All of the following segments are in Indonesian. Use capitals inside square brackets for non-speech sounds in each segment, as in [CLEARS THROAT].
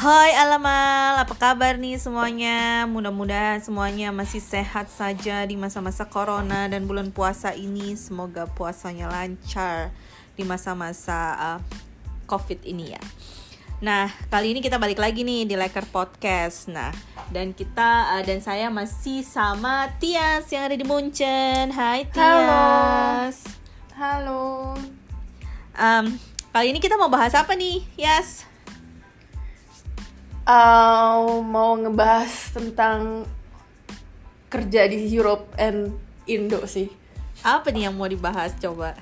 Hai Alamal, apa kabar nih semuanya? Mudah-mudahan semuanya masih sehat saja di masa-masa corona dan bulan puasa ini. Semoga puasanya lancar di masa-masa uh, covid ini ya. Nah, kali ini kita balik lagi nih di Laker Podcast. Nah, dan kita uh, dan saya masih sama Tias yang ada di Munchen. Hai Tias. Halo. Um, kali ini kita mau bahas apa nih, Yas? Uh, mau ngebahas tentang kerja di Europe and Indo sih. Apa nih yang mau dibahas coba?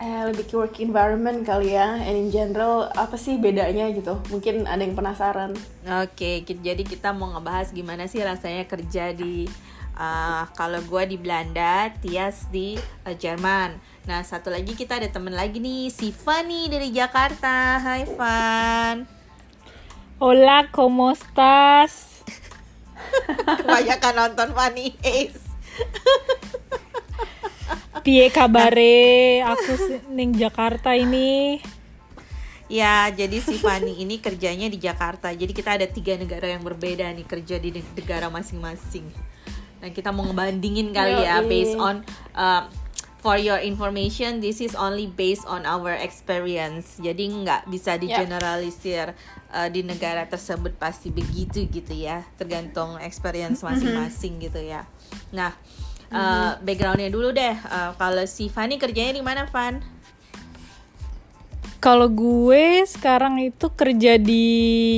Eh, lebih ke work environment kali ya, and in general apa sih bedanya gitu? Mungkin ada yang penasaran. Oke, ki- jadi kita mau ngebahas gimana sih rasanya kerja di uh, kalau gue di Belanda, Tias di uh, Jerman. Nah, satu lagi kita ada temen lagi nih, si Fanny dari Jakarta. Hai Fan. Hola, ¿cómo estás? [LAUGHS] Kebanyakan nonton Fanny Ace. Piye kabare? Aku ning Jakarta ini. Ya, jadi si Fanny ini kerjanya di Jakarta. Jadi kita ada tiga negara yang berbeda nih kerja di neg- negara masing-masing. Dan kita mau ngebandingin kali ya based on uh, for your information, this is only based on our experience. Jadi nggak bisa digeneralisir uh, di negara tersebut pasti begitu gitu ya. Tergantung experience masing-masing gitu ya. Nah, uh, backgroundnya dulu deh. Uh, kalau si Fanny kerjanya di mana, Van? Kalau gue sekarang itu kerja di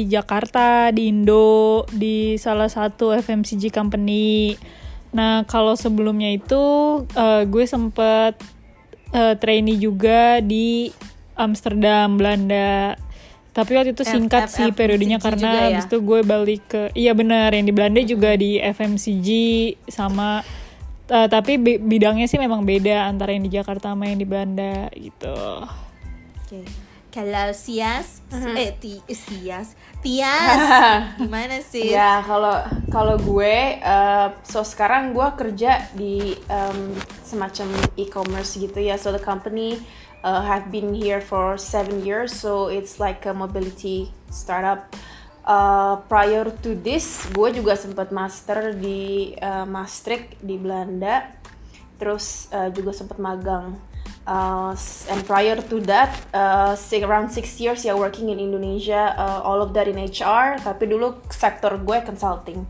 Jakarta, di Indo, di salah satu FMCG company. Nah, kalau sebelumnya itu eh, gue sempet eh, trainee juga di Amsterdam, Belanda. Tapi waktu itu singkat F- sih periodenya karena ya? habis itu gue balik ke iya benar yang di Belanda juga di FMCG sama eh, tapi bi- bidangnya sih memang beda antara yang di Jakarta sama yang di Belanda gitu. Oke. Kalau Sias, Mhm. eh ti, Sias, [LAUGHS] Tias, gimana sih? Ya kalau kalau gue, uh, so sekarang gue kerja di um, semacam e-commerce gitu ya. So the company uh, have been here for seven years, so it's like a mobility startup. Uh, prior to this, gue juga sempat master di uh, Maastricht di Belanda, terus uh, juga sempat magang. Uh, and prior to that, uh, around six years ya working in Indonesia, uh, all of that in HR. Tapi dulu sektor gue consulting.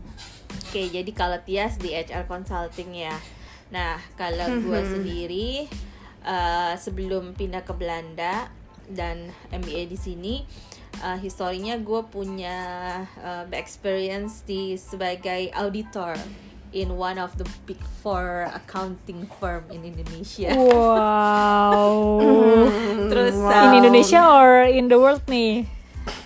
Oke, jadi kalau Tias di HR consulting ya. Nah, kalau gue sendiri eh, sebelum pindah ke Belanda dan MBA di sini, eh, historinya gue punya eh, experience di sebagai auditor in one of the big four accounting firm in Indonesia. Wow. [LAUGHS] Terus In eh, Indonesia or in the world nih?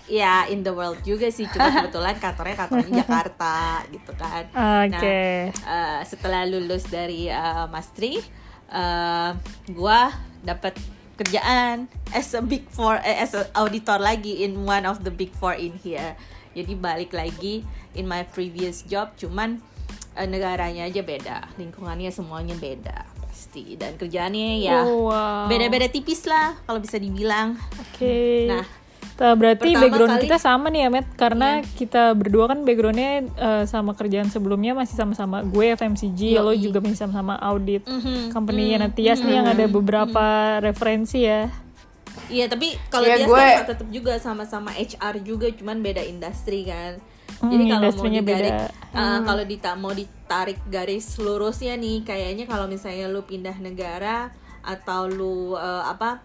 ya in the world juga sih, cuma [LAUGHS] kebetulan kantornya kantor di Jakarta gitu kan. Oke. Nah, uh, setelah lulus dari uh, Maastricht, uh, gua dapat kerjaan as a big four, eh, as a auditor lagi in one of the big four in here. Jadi balik lagi in my previous job, cuman negaranya aja beda, lingkungannya semuanya beda pasti dan kerjaannya ya Oh, wow. beda-beda tipis lah kalau bisa dibilang. Oke. Nah, Nah, berarti pertama background kali- kita sama nih ya, Matt. Karena Iya. kita berdua kan backgroundnya eh, sama kerjaan sebelumnya masih sama-sama. Gue FMCG, lo Yoi. juga masih sama-sama audit. Mhm, Company mhm, Nah, Tias nih yang ada beberapa referensi ya. Iya tapi kalau Ya, dia gue- tetap juga sama-sama HR juga cuman beda industri kan. Jadi Hmm, kalau mau ditarik beda. uh, kalau dita mau ditarik garis lurusnya nih kayaknya kalau misalnya lu pindah negara atau lu uh, apa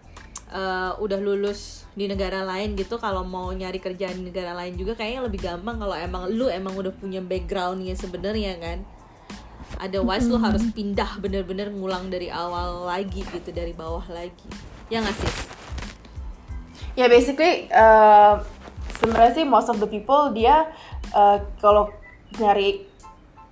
uh, udah lulus di negara lain gitu kalau mau nyari kerjaan di negara lain juga kayaknya lebih gampang kalau emang lu emang udah punya backgroundnya sebenarnya kan. Otherwise lu harus pindah bener-bener ngulang dari awal lagi gitu dari bawah lagi. Ya nggak sih? Ya basically uh, sebenarnya sih most of the people dia uh, kalau nyari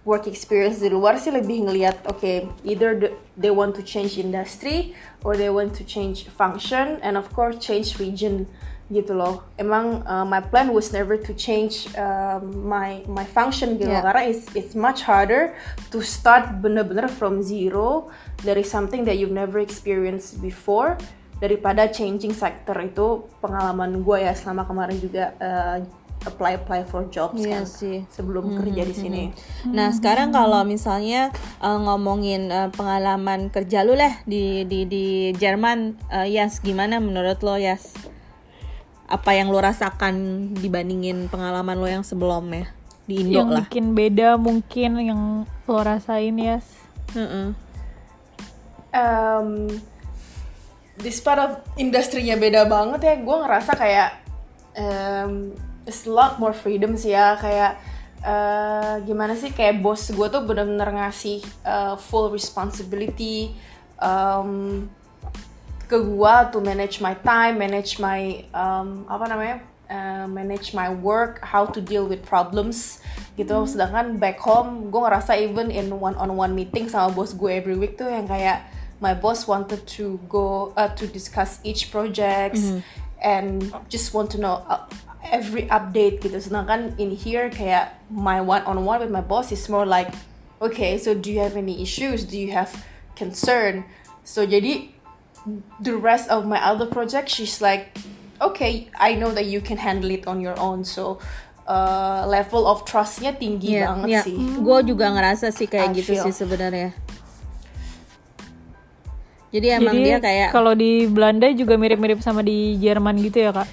work experience di luar sih lebih ngelihat oke either the- they want to change industry or they want to change function and of course change region gitu loh. Emang uh, my plan was never to change um, my my function gitu Yeah. karena it's it's much harder to start bener-bener from zero dari something that you've never experienced before daripada changing sector itu pengalaman gue ya selama kemarin juga uh, apply apply for jobs Iya kan sih. sebelum kerja di sini. Nah sekarang kalau misalnya uh, ngomongin uh, pengalaman kerja lu lah di di di Jerman, uh, Yas gimana menurut lo Yas? Apa yang lo rasakan dibandingin pengalaman lo yang sebelumnya di Indo yang lah? bikin beda mungkin yang lo rasain ya Heeh. um, this part of industrinya beda banget ya gue ngerasa kayak um, it's a lot more freedom sih ya kayak uh, gimana sih kayak bos gue tuh bener-bener ngasih uh, full responsibility um, ke gue to manage my time manage my um, apa namanya uh, manage my work how to deal with problems gitu. Sedangkan back home gue ngerasa even in one on one meeting sama bos gue every week tuh yang kayak my boss wanted to go uh, to discuss each projects and just want to know uh, every update gitu sedangkan in here kayak my one on one with my boss is more like okay so do you have any issues do you have concern so jadi the rest of my other project she's like okay I know that you can handle it on your own so uh, level of trustnya tinggi Iya, banget iya. sih Gue juga ngerasa sih kayak I gitu feel. sih sebenarnya. Jadi emang jadi dia kayak kalau di Belanda juga mirip-mirip sama di Jerman gitu ya kak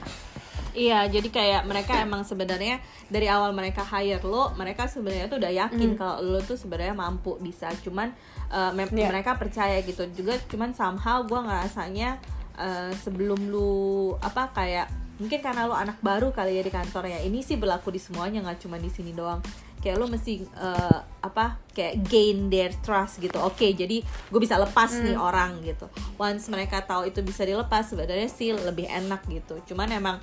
Iya, jadi kayak mereka emang sebenarnya dari awal mereka hire lo, mereka sebenarnya tuh udah yakin kalau lo tuh sebenarnya mampu bisa. Cuman uh, me- Iya. mereka percaya gitu juga. Cuman somehow gue ngerasanya uh, sebelum lu apa kayak mungkin karena lo anak baru kali ya di kantor ya. Ini sih berlaku di semuanya nggak cuma di sini doang. Kayak lo mesti uh, apa kayak gain their trust gitu. Oke, jadi gue bisa lepas nih orang gitu. Once mereka tahu itu bisa dilepas, sebenarnya sih lebih enak gitu. Cuman emang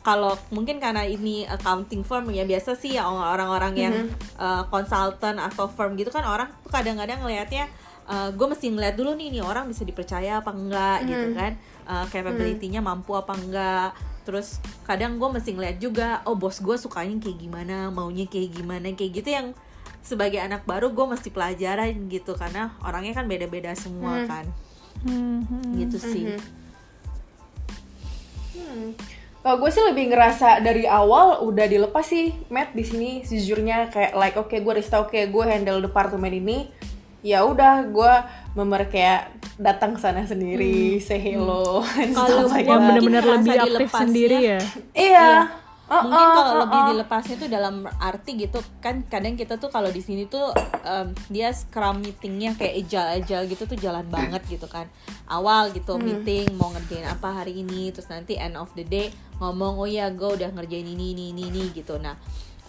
kalau mungkin karena ini accounting firm ya biasa sih ya orang-orang yang uh, consultant atau firm gitu kan orang tuh kadang-kadang ngelihatnya gue mesti ngeliat dulu nih nih orang bisa dipercaya apa enggak gitu kan. Uh, capability-nya mampu apa enggak. Terus kadang gue mesti ngeliat juga oh bos gue sukanya kayak gimana maunya kayak gimana kayak gitu yang sebagai anak baru gue mesti pelajaran gitu karena orangnya kan beda-beda semua kan. Hmm, hmm. gitu sih Kalau gue sih lebih ngerasa dari awal udah dilepas sih, Matt di sini sejujurnya kayak like oke gue Rista oke gue handle departemen ini, ya udah gue member kayak datang ke sana sendiri, say hello, and Kalau mungkin bener-bener lebih aktif dilepasnya. sendiri ya. Iya. Uh-uh, mungkin kalau uh-uh. lebih dilepasnya tuh dalam arti gitu kan kadang kita tuh kalau di sini tuh em, dia scrum meetingnya kayak agile agile gitu tuh jalan banget gitu kan. Awal gitu meeting mau ngerjain apa hari ini terus nanti end of the day ngomong oh ya gue udah ngerjain ini ini ini, ini gitu. Nah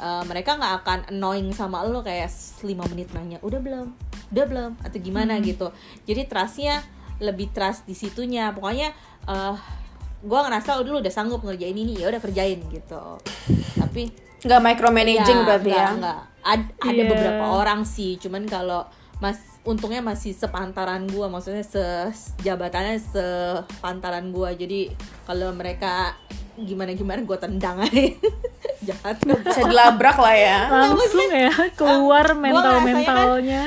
eh, mereka nggak akan annoying sama lo kayak 5 menit nanya udah belum? Udah belum? Atau gimana? Gitu. Jadi trustnya lebih trust di situnya. Pokoknya eh gue ngerasa udah lu udah sanggup ngerjain ini ya udah kerjain gitu tapi nggak micromanaging ya, berarti enggak, ya. enggak. Ad- ada Iya. beberapa orang sih cuman kalau mas untungnya masih sepantaran gue maksudnya se jabatannya sepantaran gue jadi kalau mereka gimana gimana gue tendang aja [LAUGHS] jahat Bisa dilabrak lah ya. langsung ya keluar gua mental kan- mentalnya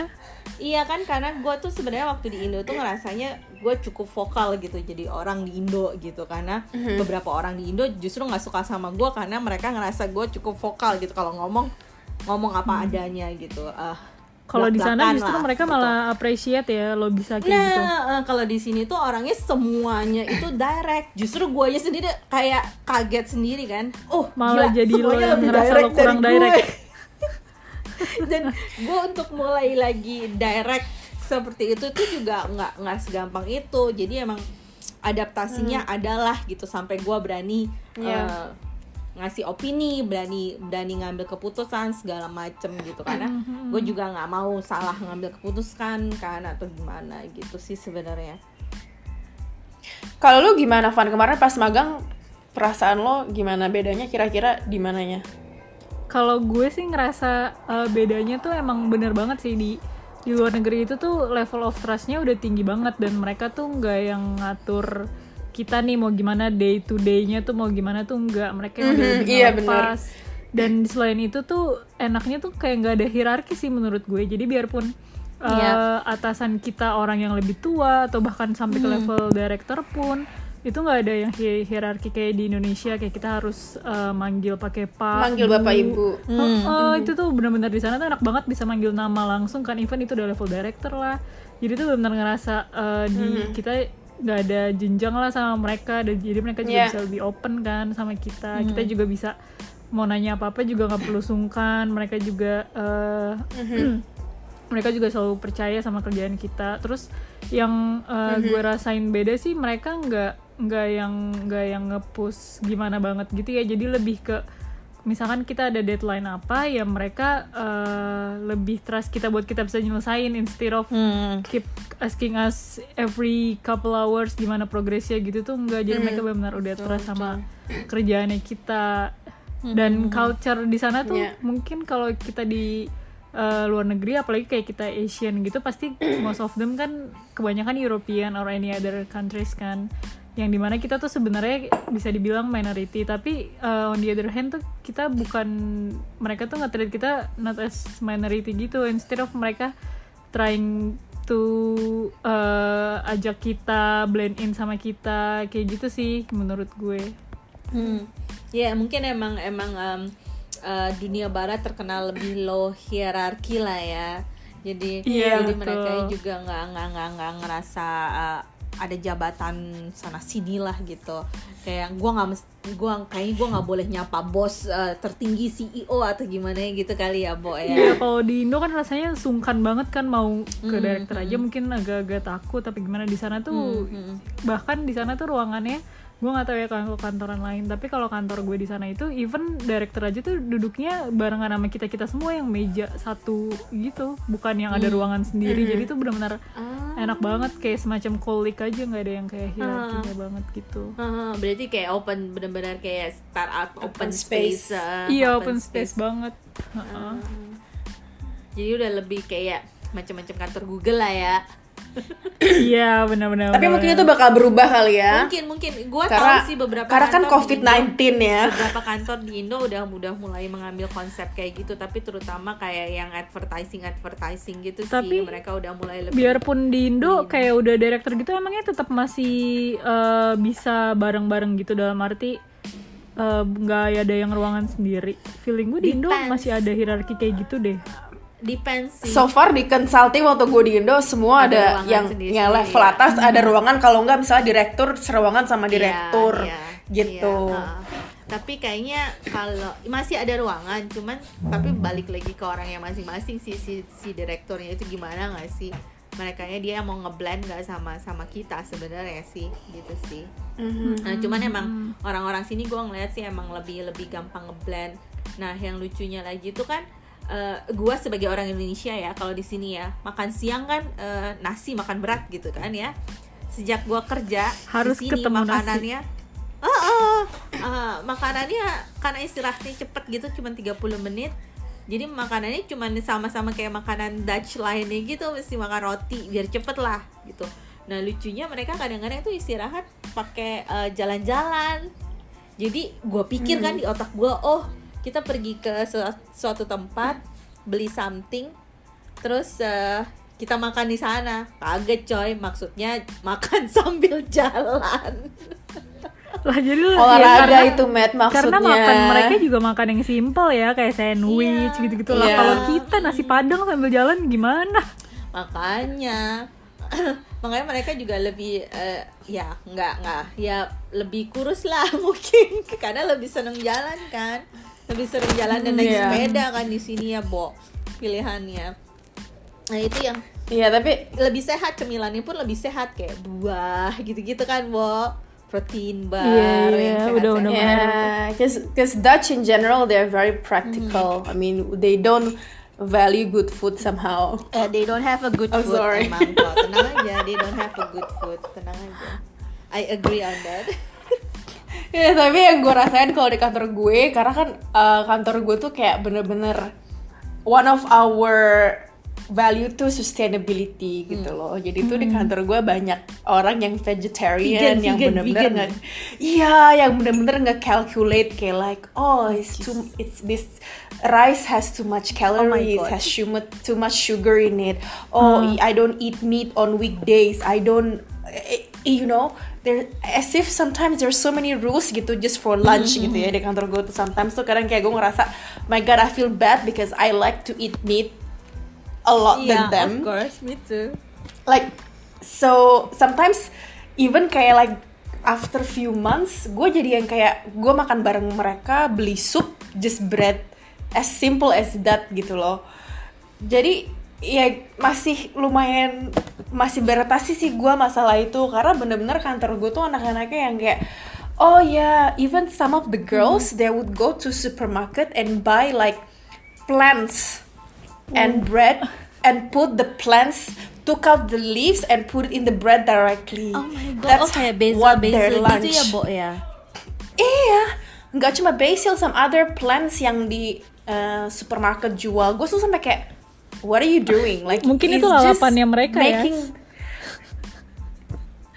Iya kan karena gue tuh sebenarnya waktu di Indo tuh ngerasanya gue cukup vokal gitu jadi orang di Indo gitu karena Mhm. beberapa orang di Indo justru nggak suka sama gue karena mereka ngerasa gue cukup vokal gitu kalau ngomong ngomong apa adanya gitu. Mhm. kalau di sana justru lah, mereka malah appreciate ya lo bisa kayak gitu Nah, kalau di sini tuh orangnya semuanya itu direct. Justru gue aja sendiri kayak kaget sendiri kan. Oh, Malah gila, jadi lo yang ngerasa lo kurang direct. [LAUGHS] [LAUGHS] Dan gue untuk mulai lagi direct seperti itu tuh juga nggak nggak segampang itu. Jadi emang adaptasinya adalah gitu sampai gue berani Iya. eh, ngasih opini, berani berani ngambil keputusan segala macem gitu karena gue juga nggak mau salah ngambil keputusan kan atau gimana gitu sih sebenarnya. Kalau lu gimana Van kemarin pas magang perasaan lo gimana bedanya kira-kira di mananya? Kalau gue sih ngerasa uh, bedanya tuh emang bener banget sih di di luar negeri itu tuh level of trustnya udah tinggi banget dan mereka tuh nggak yang ngatur kita nih mau gimana day to day-nya tuh mau gimana tuh nggak mereka yang udah Mhm, lebih iya, ngelepas. dan selain itu tuh enaknya tuh kayak nggak ada hierarki sih menurut gue jadi biarpun uh, Iya. atasan kita orang yang lebih tua atau bahkan sampai Hmm. ke level director pun itu nggak ada yang hi- hierarki kayak di Indonesia kayak kita harus uh, manggil pakai pak Manggil Bu. bapak ibu. Oh, oh, itu tuh benar-benar di sana tuh enak banget bisa manggil nama langsung kan. Even itu udah level director lah. Jadi tuh benar ngerasa uh, di kita nggak ada jenjang lah sama mereka. Dan jadi mereka juga Yeah. bisa lebih open kan sama kita. Kita juga bisa mau nanya apa apa juga nggak perlu sungkan. Mereka juga uh, [CLEARS THROAT] mereka juga selalu percaya sama kerjaan kita. Terus yang uh, gue rasain beda sih mereka nggak nggak yang nggak yang ngepush gimana banget gitu ya. Jadi lebih ke misalkan kita ada deadline apa ya mereka uh, lebih trust kita buat kita bisa nyelesain instead of Hmm. keep asking us every couple hours gimana progresnya gitu tuh enggak jadi mereka benar-benar udah trust sama kerjaannya kita. Dan culture di sana tuh Iya. mungkin kalau kita di uh, luar negeri apalagi kayak kita Asian gitu pasti most of them kan kebanyakan European or any other countries kan. Yang di mana kita tuh sebenarnya bisa dibilang minority. Tapi uh, on the other hand tuh kita bukan mereka tuh nggak kita not as minority gitu. Instead of mereka trying to uh, ajak kita blend in sama kita kayak gitu sih menurut gue. Hmm. Ya mungkin emang emang em, eh, dunia barat terkenal lebih low hierarki lah ya. Jadi Iya, jadi betul. mereka juga nggak nggak nggak nggak ngerasa eh, ada jabatan sana sini lah gitu. Kayak gua nggak mes- gua kayaknya gua nggak boleh nyapa bos eh, tertinggi CEO atau gimana gitu kali ya, Bo ya. Iya kalau di Indo kan rasanya sungkan banget kan mau ke director aja mungkin agak-agak takut tapi gimana di sana tuh bahkan di sana tuh ruangannya gue nggak tahu ya kalau kantoran lain tapi kalau kantor gue di sana itu even director aja tuh duduknya barengan sama kita kita semua yang meja satu gitu bukan yang ada ruangan sendiri jadi tuh benar-benar enak banget kayak semacam colleague aja nggak ada yang kayak hierarkinya banget gitu Heeh, berarti kayak open benar-benar kayak startup open, Open space. space. eh, iya open space banget Heeh. Jadi udah lebih kayak macam-macam kantor Google lah ya. Iya benar-benar. Tapi mungkin itu bakal berubah kali ya. Mungkin mungkin. Gua Karena tahu sih beberapa karena kan kantor di COVID-19 ya. Beberapa kantor di Indo udah udah mulai mengambil konsep kayak gitu tapi terutama kayak yang advertising advertising gitu Tapi sih mereka udah mulai lebih biarpun di Indo kayak udah director gitu emangnya tetap masih eh, bisa bareng-bareng gitu? Dalam arti eh, nggak ada yang ruangan sendiri. Feeling gue di Indo Depends. masih ada hierarki kayak gitu deh depends sih. So far di consulting waktu gue di Indo semua Ada ada, yang yang level ya. atas ada ruangan kalau nggak misalnya direktur seruangan sama Iya, direktur iya, gitu. iya, heeh. tapi kayaknya kalau masih ada ruangan cuman tapi balik lagi ke orang yang masing-masing si si, si direkturnya itu gimana nggak sih mereka dia mau ngeblend nggak sama sama kita sebenarnya sih gitu sih Mhm. Nah, cuman emang orang-orang sini gue ngeliat sih emang lebih lebih gampang ngeblend. Nah, yang lucunya lagi itu kan eh gue sebagai orang Indonesia ya, kalau di sini ya makan siang kan eh, nasi makan berat gitu kan ya. Sejak gue kerja Harus di sini ketemu nasi. makanannya, Oh, oh, eh, makanannya karena istirahatnya cepet gitu, cuma 30 menit. Jadi makanannya cuma sama-sama kayak makanan Dutch lainnya gitu, mesti makan roti biar cepet lah gitu. Nah lucunya mereka kadang-kadang tuh istirahat pakai eh, jalan-jalan. Jadi gue pikir kan di otak gue, oh kita pergi ke su- suatu tempat beli something, terus eh, kita makan di sana. Kaget coy, maksudnya makan [LAUGHS] sambil jalan. lah jadi lah, ya, Olahraga karena- itu Matt maksudnya. karena makan mereka juga makan yang simple ya kayak sandwich Iya. gitu-gitu lah Iya. kalau kita nasi padang sambil jalan gimana makanya [CLEARS THROAT] makanya mereka juga lebih eh, ya nggak nggak ya lebih kurus lah [LAUGHS] mungkin karena lebih seneng jalan kan lebih sering jalan dan naik Iya. sepeda kan di sini ya bo pilihannya nah itu yang Iya tapi lebih sehat cemilannya pun lebih sehat kayak buah gitu-gitu kan bo protein bar Iya, yang iya, sehat-sehat. udah, udah. yeah, cause, cause Dutch in general they're very practical. I mean they don't value good food somehow. Eh, they don't have a good I'm food sorry. emang kok tenang aja they don't have a good food tenang aja I agree on that Ya tapi yang gue rasain kalau di kantor gue karena kan uh, kantor gue tuh kayak bener-bener one of our value tuh sustainability gitu loh. Jadi tuh di kantor gue banyak orang yang vegetarian Vegan, yang bener-bener iya yang bener-bener nggak calculate kayak like oh it's too it's this rice has too much calories, God. has sugar, too much sugar in it. Oh, I don't eat meat on weekdays. I don't, eh, you know, there as if sometimes there's so many rules gitu just for lunch gitu ya di kantor gue tuh sometimes tuh kadang kayak gue ngerasa my god I feel bad because I like to eat meat a lot Iya, than them of course, me too. like so sometimes even kayak like after few months gue jadi yang kayak gue makan bareng mereka beli sup just bread as simple as that gitu loh. Jadi ya masih lumayan masih beratasi sih gue masalah itu karena bener-bener kantor gue tuh anak-anaknya yang kayak oh ya even some of the girls they would go to supermarket and buy like plants and bread and put the plants took out the leaves and put it in the bread directly. Oh my god, That's oh kayak basil what their basil lunch. gitu ya, Bo ya. Iya, nggak cuma basil, some other plants yang di uh, supermarket jual. Gue tuh sampai kayak, what are you doing? Like Mungkin itu just lalapannya mereka ya. making...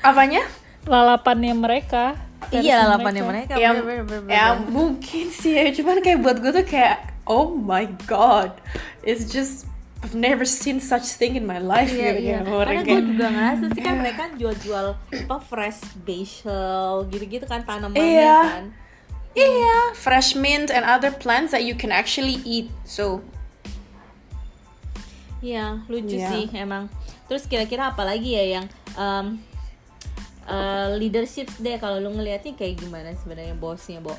Apanya? lalapannya mereka Iya, lalapannya mereka. ya, bener, bener, bener, ya bener. mungkin sih ya cuman kayak buat gue tuh kayak oh my god it's just I've never seen such thing in my life Iya, gitu iya. orang Karena gue juga ngerasa sih kan mereka jual-jual apa fresh basil gitu-gitu kan tanamannya Iya. kan. iya fresh mint and other plants that you can actually eat so Iya, lucu Iya. sih emang. Terus kira-kira apa lagi ya yang um, uh, leadership deh kalau lu ngelihatnya kayak gimana sebenarnya bosnya, Bo?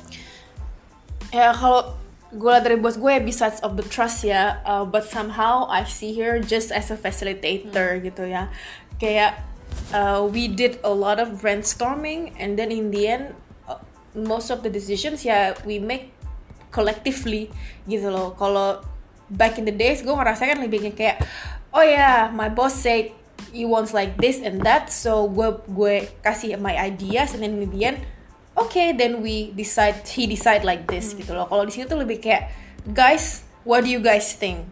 ya kalau gue liat dari bos gue ya besides of the trust ya uh, but somehow I see her just as a facilitator gitu ya kayak uh, we did a lot of brainstorming and then in the end uh, most of the decisions ya we make collectively gitu loh kalau back in the days gue ngerasa kan lebih kayak oh ya my boss said he wants like this and that so gue gue kasih my ideas and then in the end okay then we decide he decide like this gitu loh. Kalau di sini tuh lebih kayak guys what do you guys think?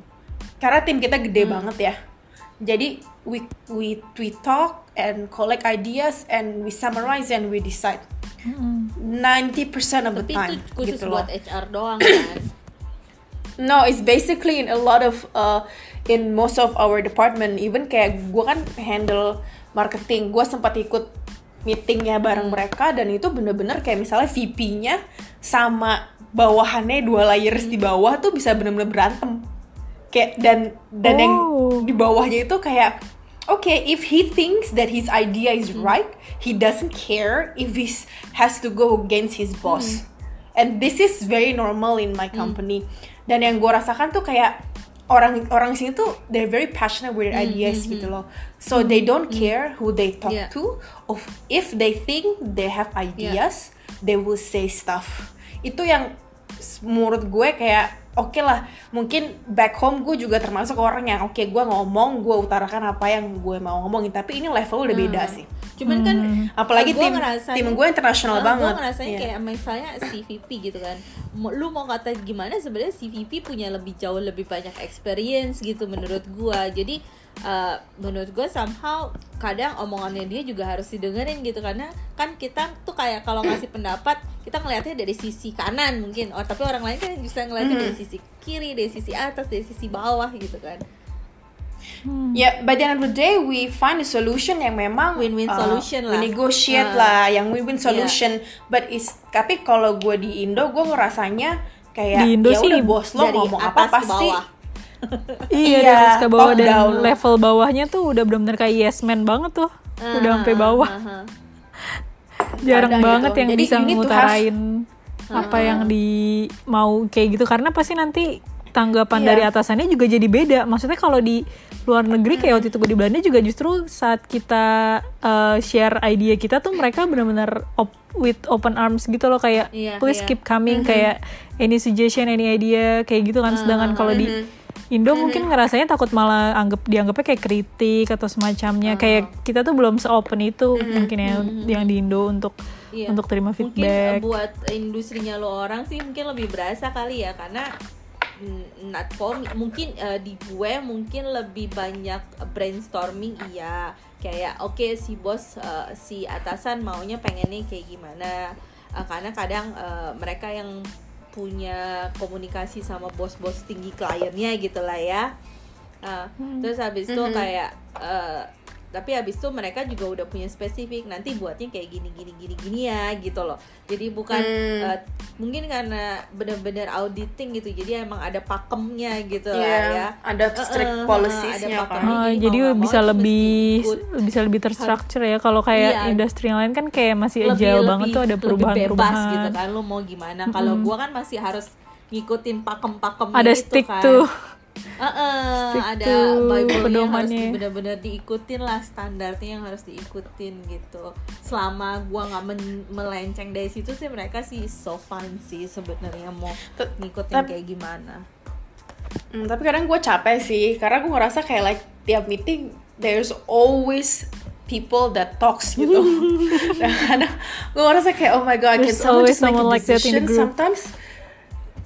Karena tim kita gede banget ya. Jadi we we we talk and collect ideas and we summarize and we decide. 90% of the Tapi time itu khusus gitu loh. Buat HR doang kan. No, it's basically in a lot of uh, in most of our department. Even kayak gue kan handle marketing, gue sempat ikut meetingnya bareng mereka dan itu bener-bener kayak misalnya VP-nya sama bawahannya dua layers di bawah tuh bisa bener-bener berantem. Kayak dan dan yang Oh. di bawahnya itu kayak okay if he thinks that his idea is right, he doesn't care if he has to go against his boss. And this is very normal in my company. Dan yang gue rasakan tuh kayak orang orang sini tuh they're very passionate with their ideas gitu loh. So they don't care who they talk Yeah. to. Of if they think they have ideas, they will say stuff. Itu yang menurut gue kayak oke lah mungkin back home gue juga termasuk orang yang oke gue ngomong gue utarakan apa yang gue mau ngomongin tapi ini level udah beda sih Cuman kan Apalagi gua tim- tim gue internasional Ah, banget. Gue ngerasanya Iya. kayak misalnya CVP gitu kan. Lu mau kata gimana sebenarnya CVP punya lebih jauh lebih banyak experience gitu menurut gua. Jadi uh, menurut gue somehow kadang omongannya dia juga harus didengerin gitu karena kan kita tuh kayak kalau ngasih pendapat kita ngelihatnya dari sisi kanan mungkin oh tapi orang lain kan bisa ngelihatnya dari sisi kiri dari sisi atas dari sisi bawah gitu kan Ya, by the end of the day we find a solution yang memang Win-win uh, solution lah. We negotiate Ah. lah, yang win-win solution. But is tapi kalau gue di Indo, gue ngerasanya kayak Di Indo ya sih udah bos lo dari ngomong apa atas ke pasti. bawah. Iya, [LAUGHS] Iya, dari atas ke bawah dan down. level bawahnya tuh udah bener-bener kayak yes man banget tuh. udah sampai bawah. Ah, ah, ah. Jarang Kadang banget gitu. yang Jadi bisa ngutarain apa yang di mau kayak gitu karena pasti nanti tanggapan Iya. dari atasannya juga jadi beda. Maksudnya kalau di luar negeri kayak waktu itu gue di Belanda juga justru saat kita uh, share idea kita tuh mereka benar-benar op- with open arms gitu loh kayak Iya, please iya. keep coming kayak any suggestion, any idea kayak gitu kan. Sedangkan kalau di Indo mungkin ngerasanya takut malah anggap dianggapnya kayak kritik atau semacamnya kayak kita tuh belum se-open itu mungkin ya yang di Indo untuk Iya. untuk terima Mungkin feedback. eh, buat industrinya lo orang sih mungkin lebih berasa kali ya karena mm, not for me. mungkin uh, di gue mungkin lebih banyak brainstorming iya kayak oke okay, si bos uh, si atasan maunya pengennya kayak gimana uh, karena kadang uh, mereka yang punya komunikasi sama bos-bos tinggi kliennya gitu lah ya uh, hmm. terus habis itu mm -hmm. kayak uh, tapi habis itu mereka juga udah punya spesifik nanti buatnya kayak gini gini gini gini ya gitu loh. Jadi bukan hmm. uh, mungkin karena benar-benar auditing gitu jadi emang ada pakemnya gitu yeah, lah ya. ada strict uh, uh, policies-nya kan. oh, jadi bisa lebih bisa lebih terstruktur ya. Kalau kayak iya, industri yang lain kan kayak masih agile banget tuh ada perubahan-perubahan. gitu kan lo mau gimana. Kalau gua kan masih harus ngikutin pakem-pakem ada gitu stick kan. tuh uh, uh, ada bible yang harus benar-benar diikutin lah standarnya yang harus diikutin gitu. Selama gua nggak melenceng dari situ sih mereka sih so fun sih sebenarnya mau ngikutin kayak gimana. Hmm, tapi kadang gue capek sih karena gue ngerasa kayak like tiap meeting there's always people that talks gitu. Dan [LAUGHS] kadang gue ngerasa kayak oh my god there's can someone just make a decision? like sometimes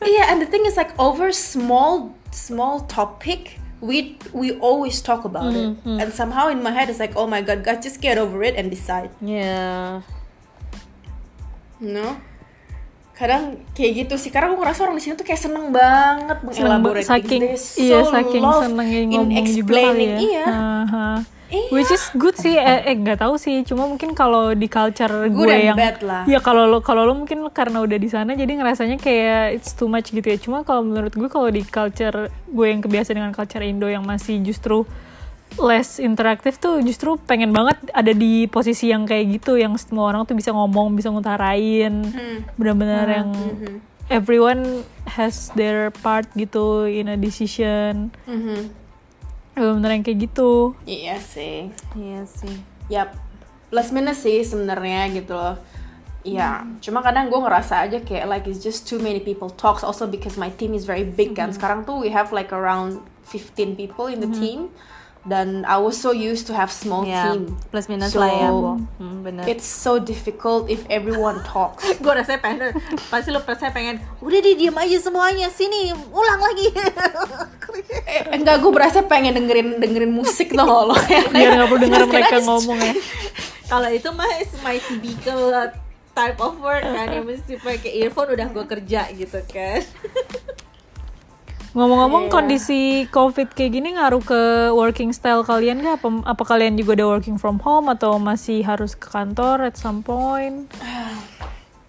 yeah and the thing is like over small small topic we we always talk about mm-hmm. it and somehow in my head it's like oh my god guys just get over it and decide. Yeah. No? Kadang kayak gitu sih. Karena aku ngerasa orang di sini tuh kayak seneng banget mengelaborate saking so iya saking seneng ngomong juga kali ya. Iya. Uh-huh. Iya. Which is good sih, eh, eh gak tahu sih, cuma mungkin kalau di culture good gue yang, bad lah. ya kalau lo kalau lo mungkin karena udah di sana jadi ngerasanya kayak it's too much gitu ya. Cuma kalau menurut gue kalau di culture gue yang kebiasaan dengan culture Indo yang masih justru less interaktif tuh justru pengen banget ada di posisi yang kayak gitu yang semua orang tuh bisa ngomong bisa ngutarain hmm. benar-benar hmm. yang hmm. everyone has their part gitu in a decision hmm bener yang kayak gitu iya sih iya sih yap plus minus sih sebenarnya gitu loh Iya, hmm. cuma kadang gue ngerasa aja kayak like it's just too many people talks also because my team is very big kan. hmm. kan. Sekarang tuh we have like around 15 people in the hmm. team dan I was so used to have small yeah, team plus minus so, lah ya bu hmm, bener. it's so difficult if everyone talks [LAUGHS] gue rasanya pengen pasti lo rasanya pengen udah di diam aja semuanya sini ulang lagi [LAUGHS] eh, enggak gue berasa pengen dengerin dengerin musik loh lo [LAUGHS] biar nggak perlu denger mereka ngomong ya kalau itu mah my typical type of work kan yang mesti pakai earphone udah gue kerja gitu kan Ngomong-ngomong yeah. kondisi COVID kayak gini ngaruh ke working style kalian gak? Apa, apa kalian juga udah working from home atau masih harus ke kantor at some point?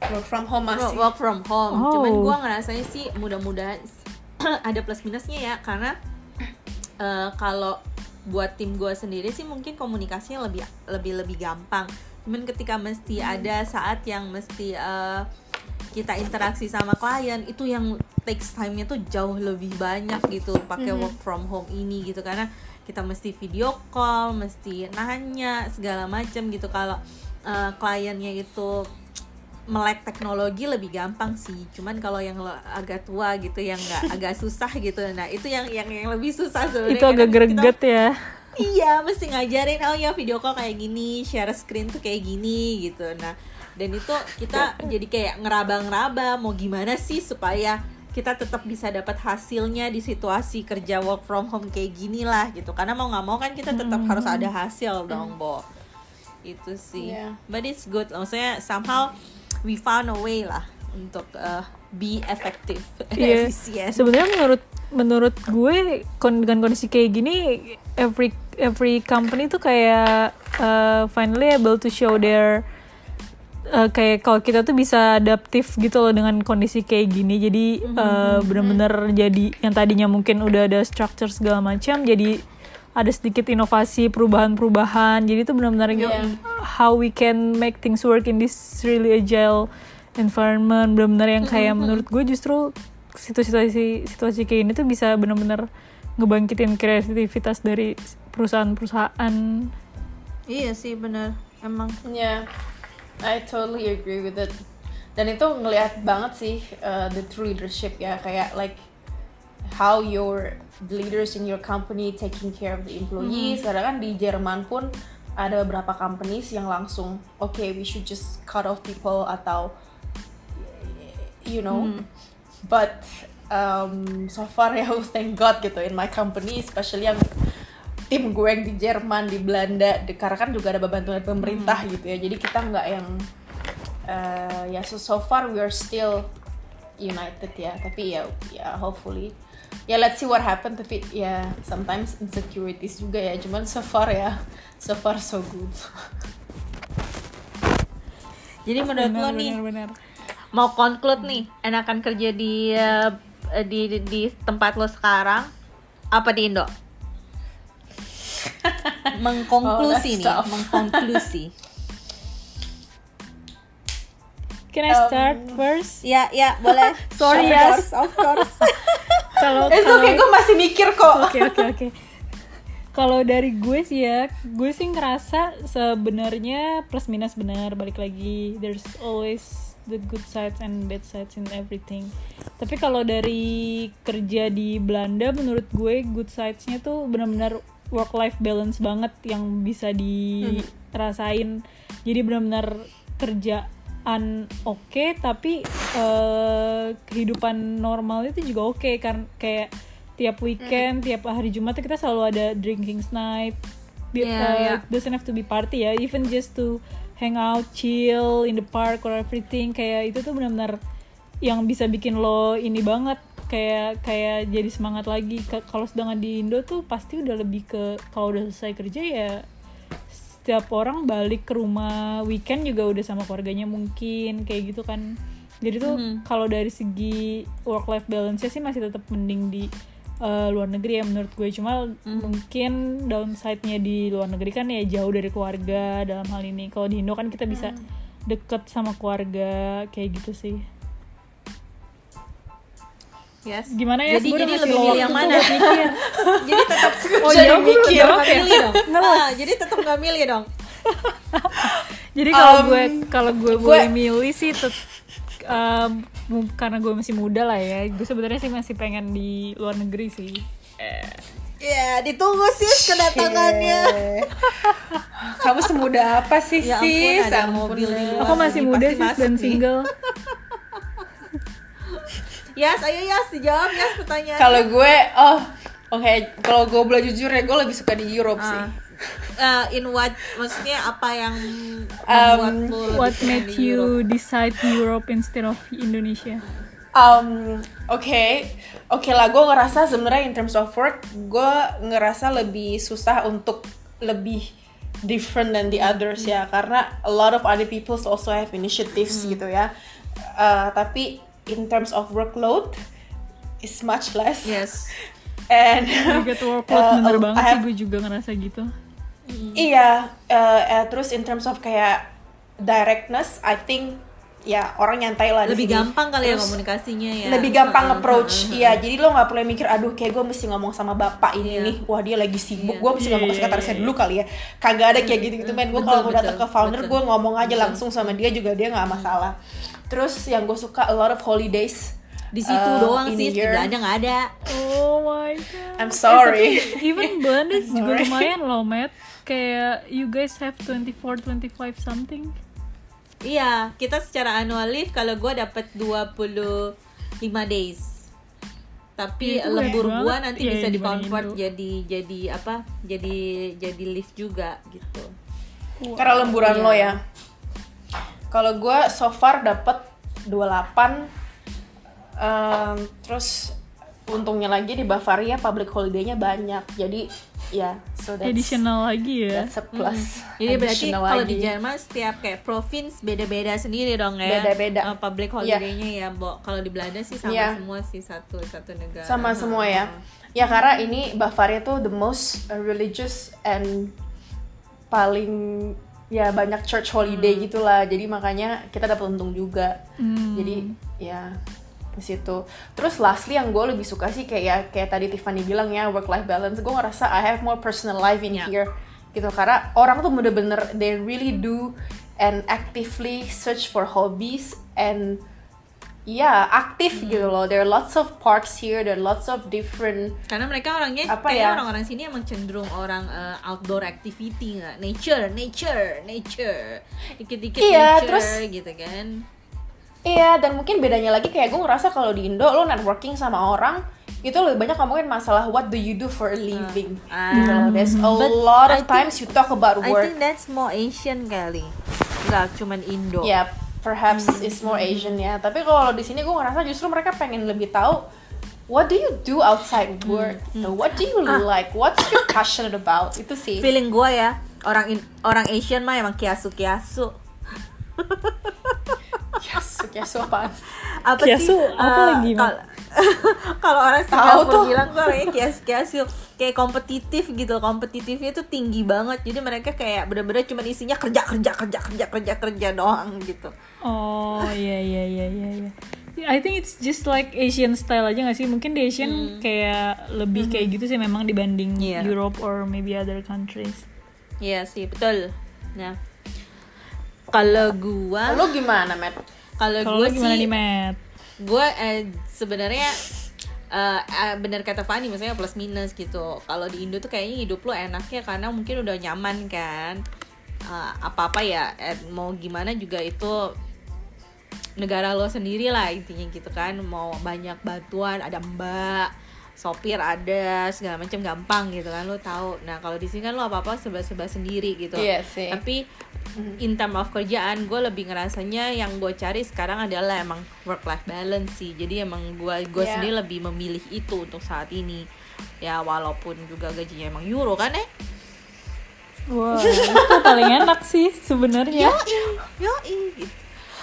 Work from home masih. Work from home. Oh. Cuman gue ngerasanya sih mudah-mudahan [CLEARS THROAT] ada plus minusnya ya karena uh, [CLEARS THROAT] kalau buat tim gue sendiri sih mungkin komunikasinya lebih lebih lebih gampang. Cuman ketika mesti hmm. ada saat yang mesti uh, kita interaksi sama klien itu yang takes time-nya tuh jauh lebih banyak gitu pakai mm-hmm. work from home ini gitu karena kita mesti video call, mesti nanya segala macam gitu kalau uh, kliennya itu melek teknologi lebih gampang sih. Cuman kalau yang agak tua gitu yang nggak [LAUGHS] agak susah gitu. Nah itu yang yang yang lebih susah sebenarnya itu agak greget kita, ya. Iya mesti ngajarin oh ya video call kayak gini share screen tuh kayak gini gitu. Nah dan itu kita jadi kayak ngeraba-ngeraba mau gimana sih supaya kita tetap bisa dapat hasilnya di situasi kerja work from home kayak gini lah gitu. Karena mau nggak mau kan kita tetap hmm. harus ada hasil dong bo. Itu sih. Yeah. but it's good. Maksudnya somehow we found a way lah untuk uh, be effective [LAUGHS] yeah. efisien sebenarnya menurut menurut gue dengan kondisi kayak gini every every company tuh kayak uh, finally able to show their uh, kayak kalau kita tuh bisa adaptif gitu loh dengan kondisi kayak gini jadi mm-hmm. uh, bener-bener mm-hmm. jadi yang tadinya mungkin udah ada structure segala macam jadi ada sedikit inovasi perubahan-perubahan jadi itu benar-benar yeah. how we can make things work in this really agile environment benar-benar yang kayak mm-hmm. menurut gue justru situasi situasi kayak ini tuh bisa benar-benar ngebangkitin kreativitas dari perusahaan-perusahaan iya sih benar emang ya yeah. I totally agree with it. Dan itu ngelihat banget sih uh, the true leadership ya kayak like how your leaders in your company taking care of the employees. Mm. Karena kan di Jerman pun ada beberapa companies yang langsung oke okay, we should just cut off people atau you know. Mm. But um, so far [LAUGHS] ya thank God gitu in my company especially yang tim gue yang di Jerman di Belanda di, karena kan juga ada bantuan dari pemerintah gitu ya jadi kita nggak yang uh, ya so, so far we are still united ya tapi ya ya hopefully ya let's see what happen tapi ya sometimes insecurities juga ya cuman so far ya so far so good [LAUGHS] Jadi menurut lo Benar, nih benar. mau conclude nih enakan kerja di eh, di di, di tempat lo sekarang apa di Indo? [LAUGHS] Mengkonklusi Oh, nih, tough. mengkonklusi. Can I start Um, first? Ya, ya, boleh. [LAUGHS] Sorry, of Yas. course, of course. Kalau It's kalau- okay, gue masih mikir kok. Oke oke oke. Kalau dari gue sih ya, gue sih ngerasa sebenarnya plus minus benar balik lagi. There's always the good sides and bad sides in everything. Tapi kalau dari kerja di Belanda, menurut gue good sidesnya tuh benar-benar work life balance banget yang bisa dirasain. Jadi benar-benar kerjaan oke, tapi eh, kehidupan normal itu juga oke kan kayak tiap weekend, tiap hari Jumat kita selalu ada drinking night. Bi- Iya, uh, iya. Doesn't have to be party ya, even just to hang out, chill in the park or everything. Kayak itu tuh benar-benar yang bisa bikin lo ini banget kayak kayak jadi semangat lagi. Kalau sedangkan di Indo tuh pasti udah lebih ke kalau udah selesai kerja ya setiap orang balik ke rumah weekend juga udah sama keluarganya mungkin kayak gitu kan. Jadi tuh kalau dari segi work life balance sih masih tetap mending di uh, luar negeri ya menurut gue. Cuma mungkin downside-nya di luar negeri kan ya jauh dari keluarga dalam hal ini. Kalau di Indo kan kita bisa deket sama keluarga kayak gitu sih Yes. gimana ya Jadi jadi lebih milih yang mana? [LAUGHS] jadi tetap [LAUGHS] Oh, jadi iya, mikir nggak oke. milih dong. [LAUGHS] Ah, jadi tetap nggak milih dong. Jadi kalau Um, gue kalau gue gue- boleh milih sih tet, um, karena gue masih muda lah ya, gue sebenarnya sih masih pengen di luar negeri sih. Ya, ditunggu sis kedatangannya. Kamu semudah apa sih Ya ampun, sis? ada mobil di luar. Aku masih muda sih dan single. Yas, ayo Yas dijawab Yas pertanyaan. Kalau gue, oh, oke. Kalau gue boleh jujur ya, gue lebih suka di Europe sih. Uh, in what maksudnya apa yang Um, What made di Europe? you decide Europe instead of Indonesia? Um, oke, oke lah. Gue ngerasa sebenarnya in terms of work, gue ngerasa lebih susah untuk lebih different than the others ya, karena a lot of other people also have initiatives gitu ya. Uh, tapi in terms of workload, is much less. Yes. [LAUGHS] And You get workload uh, bener I banget sih, have- gue juga ngerasa gitu. Iya, eh, eh, terus in terms of kayak directness, I think ya orang nyantai lah di Lebih sini. gampang kali ya Terus komunikasinya ya. Lebih gampang Heeh, approach, heeh, iya. Jadi lo nggak perlu mikir, aduh kayak gue mesti ngomong sama bapak ini Iya. nih, wah dia lagi sibuk, Iya. gue mesti ngomong ke Iya, sekretarisnya iya, dulu kali ya. Kagak ada kayak gitu gitu men. Gue kalau mau datang ke founder, gue ngomong aja Betul. langsung sama dia juga dia nggak masalah. Terus yang gue suka a lot of holidays. Di situ uh, doang sih, di. Belanda nggak ada. Oh my god. I'm sorry. Even [LAUGHS] Belanda juga lumayan loh, Matt. Kayak you guys have 24, 25 something. Iya, kita secara annual leave kalau gue dapat 25 days. Tapi Itu lembur banget. nanti Iya, bisa di convert jadi jadi apa? Jadi jadi leave juga gitu. Karena lemburan Iya. lo ya. Kalau gue so far dapet 28 em, terus untungnya lagi di Bavaria public holiday-nya banyak. Jadi ya so that's Additional lagi ya. that's a plus. [LAUGHS] Jadi berarti kalau di. Jerman setiap kayak province beda-beda sendiri dong ya. Beda-beda. Eh, public holiday-nya ya, Bo. Kalau di Belanda sih sama Iya. semua sih satu satu negara. sama semua ya. Ya karena ini Bavaria tuh the most uh, religious and paling ya banyak church holiday Hmm. gitulah. Jadi makanya kita dapat untung juga. Hmm. Jadi ya di situ. Terus lastly yang gue lebih suka sih kayak kayak tadi Tiffany bilang ya work life balance. Gue ngerasa I have more personal life in Ya. here gitu karena orang tuh bener-bener they really do and actively search for hobbies and ya aktif Hmm. gitu loh. There are lots of parks here, there are lots of different Karena mereka orangnya Apa kayak ya? orang-orang sini emang cenderung orang eh, outdoor activity nggak, nature, nature, nature, dikit-dikit Iya, nature terus- gitu kan. Iya, dan mungkin bedanya lagi kayak gue ngerasa kalau di Indo lo networking sama orang itu lebih banyak ngomongin masalah what do you do for a living. Ah. Gitu loh. There's a lot I of times you talk about I work. think that's more Asian kali. Nggak cuman Indo. Yeah, perhaps Hmm. it's more Asian ya. Tapi kalau di sini gue ngerasa justru mereka pengen lebih tahu what do you do outside Hmm. work? So, what do you Ah. like? What's your passionate about? Itu sih. Feeling gue ya, orang in- orang Asian mah emang kiasu-kiasu. [LAUGHS] Yes, yes, apaan? Apa Kiasu, sih? apa eh, lagi, Mak? kal- [LAUGHS] Kalau orang Tahu Singapura tuh. bilang tuh orangnya kias-kiasu kayak kompetitif gitu kompetitifnya tuh tinggi banget jadi mereka kayak bener-bener cuma isinya kerja kerja kerja kerja kerja kerja doang gitu Oh iya iya iya iya. iya. I think it's just like Asian style aja gak sih? Mungkin di Asian kayak lebih kayak gitu sih memang dibanding Iya. Europe or maybe other countries. Iya sih betul nah kalau gua Lo gimana, Matt? kalau gua lu gimana sih nih Matt? gue eh, sebenarnya eh, eh, benar kata Fani misalnya plus minus gitu kalau di Indo tuh kayaknya hidup lo enaknya karena mungkin udah nyaman kan apa apa ya eh, mau gimana juga itu negara lo sendiri lah intinya gitu kan mau banyak bantuan ada mbak sopir ada segala macam gampang gitu kan lo tahu. Nah kalau di sini kan lo apa apa serba serba sendiri gitu. Iya sih. tapi in term of kerjaan gue lebih ngerasanya yang gue cari sekarang adalah emang work life balance sih. Jadi emang gue gue Yeah. sendiri lebih memilih itu untuk saat ini. Ya walaupun juga gajinya emang euro kan eh? Wah itu paling enak sih sebenarnya. yo gitu.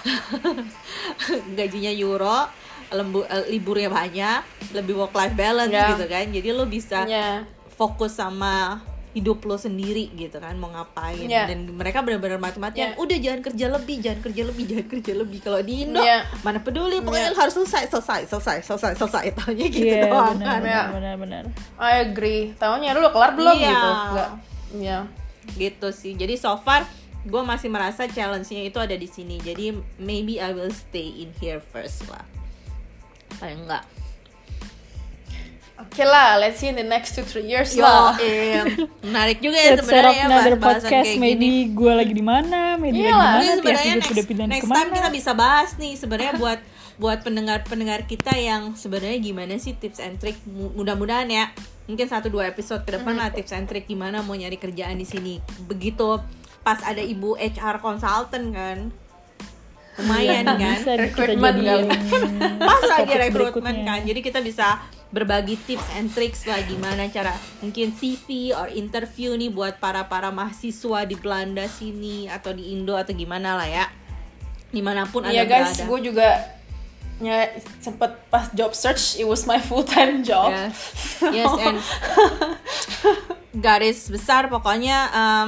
[LAUGHS] Gajinya euro lembu, eh, liburnya banyak lebih work life balance Ya. gitu kan jadi lo bisa Ya. fokus sama hidup lo sendiri gitu kan mau ngapain Ya. dan mereka benar-benar mati-matian Ya. udah jangan kerja lebih jangan kerja lebih jangan kerja lebih kalau di Indo Ya. mana peduli pokoknya Ya. lo harus selesai selesai selesai selesai selesai taunya gitu Iya doang benar kan benar Ya. benar benar. I agree. Tahunya lu udah kelar belum Iya. gitu? Enggak. Iya. gitu sih jadi so far gue masih merasa challenge-nya itu ada di sini jadi maybe I will stay in here first lah paling enggak Oke lah, let's see in the next two three years Yo, lah. em, [LAUGHS] menarik juga ya Let's set up sebenarnya another bahas-bahasan podcast. kayak Maybe gue lagi di mana, maybe Iya lagi di mana, sebenarnya juga next, sudah pindah next ke mana. time kita bisa bahas nih sebenarnya buat buat pendengar-pendengar kita yang sebenarnya gimana sih tips and trick Mu- mudah-mudahan ya mungkin satu dua episode ke depan lah tips and trick gimana mau nyari kerjaan di sini begitu pas ada ibu HR consultant kan lumayan [LAUGHS] kan? Bisa kita Recruitment jadiin pas lagi berikutnya. kan? Jadi kita bisa berbagi tips and tricks lah gimana cara mungkin CV or interview nih buat para para mahasiswa di Belanda sini atau di Indo atau gimana lah ya. Di mana pun Iya anda guys, berada. gue juga ya sempet pas job search, it was my full time job. yes. Yes and [LAUGHS] garis besar pokoknya em,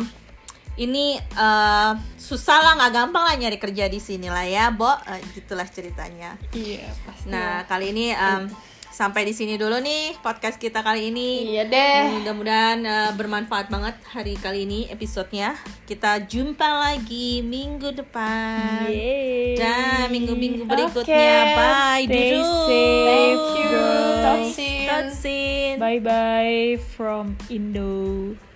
ini eh, susah lah nggak gampang lah nyari kerja di sini lah ya Bo Eh, gitulah ceritanya Iya pasti. nah kali ini em, sampai di sini dulu nih podcast kita kali ini Iya deh. Mudah-mudahan uh, bermanfaat banget hari kali ini episodenya. Kita jumpa lagi minggu depan. Yeay. Dan minggu-minggu berikutnya. Bye. Stay Dudu. safe, Thank you. guys. Talk soon. Talk soon. Bye bye from Indo.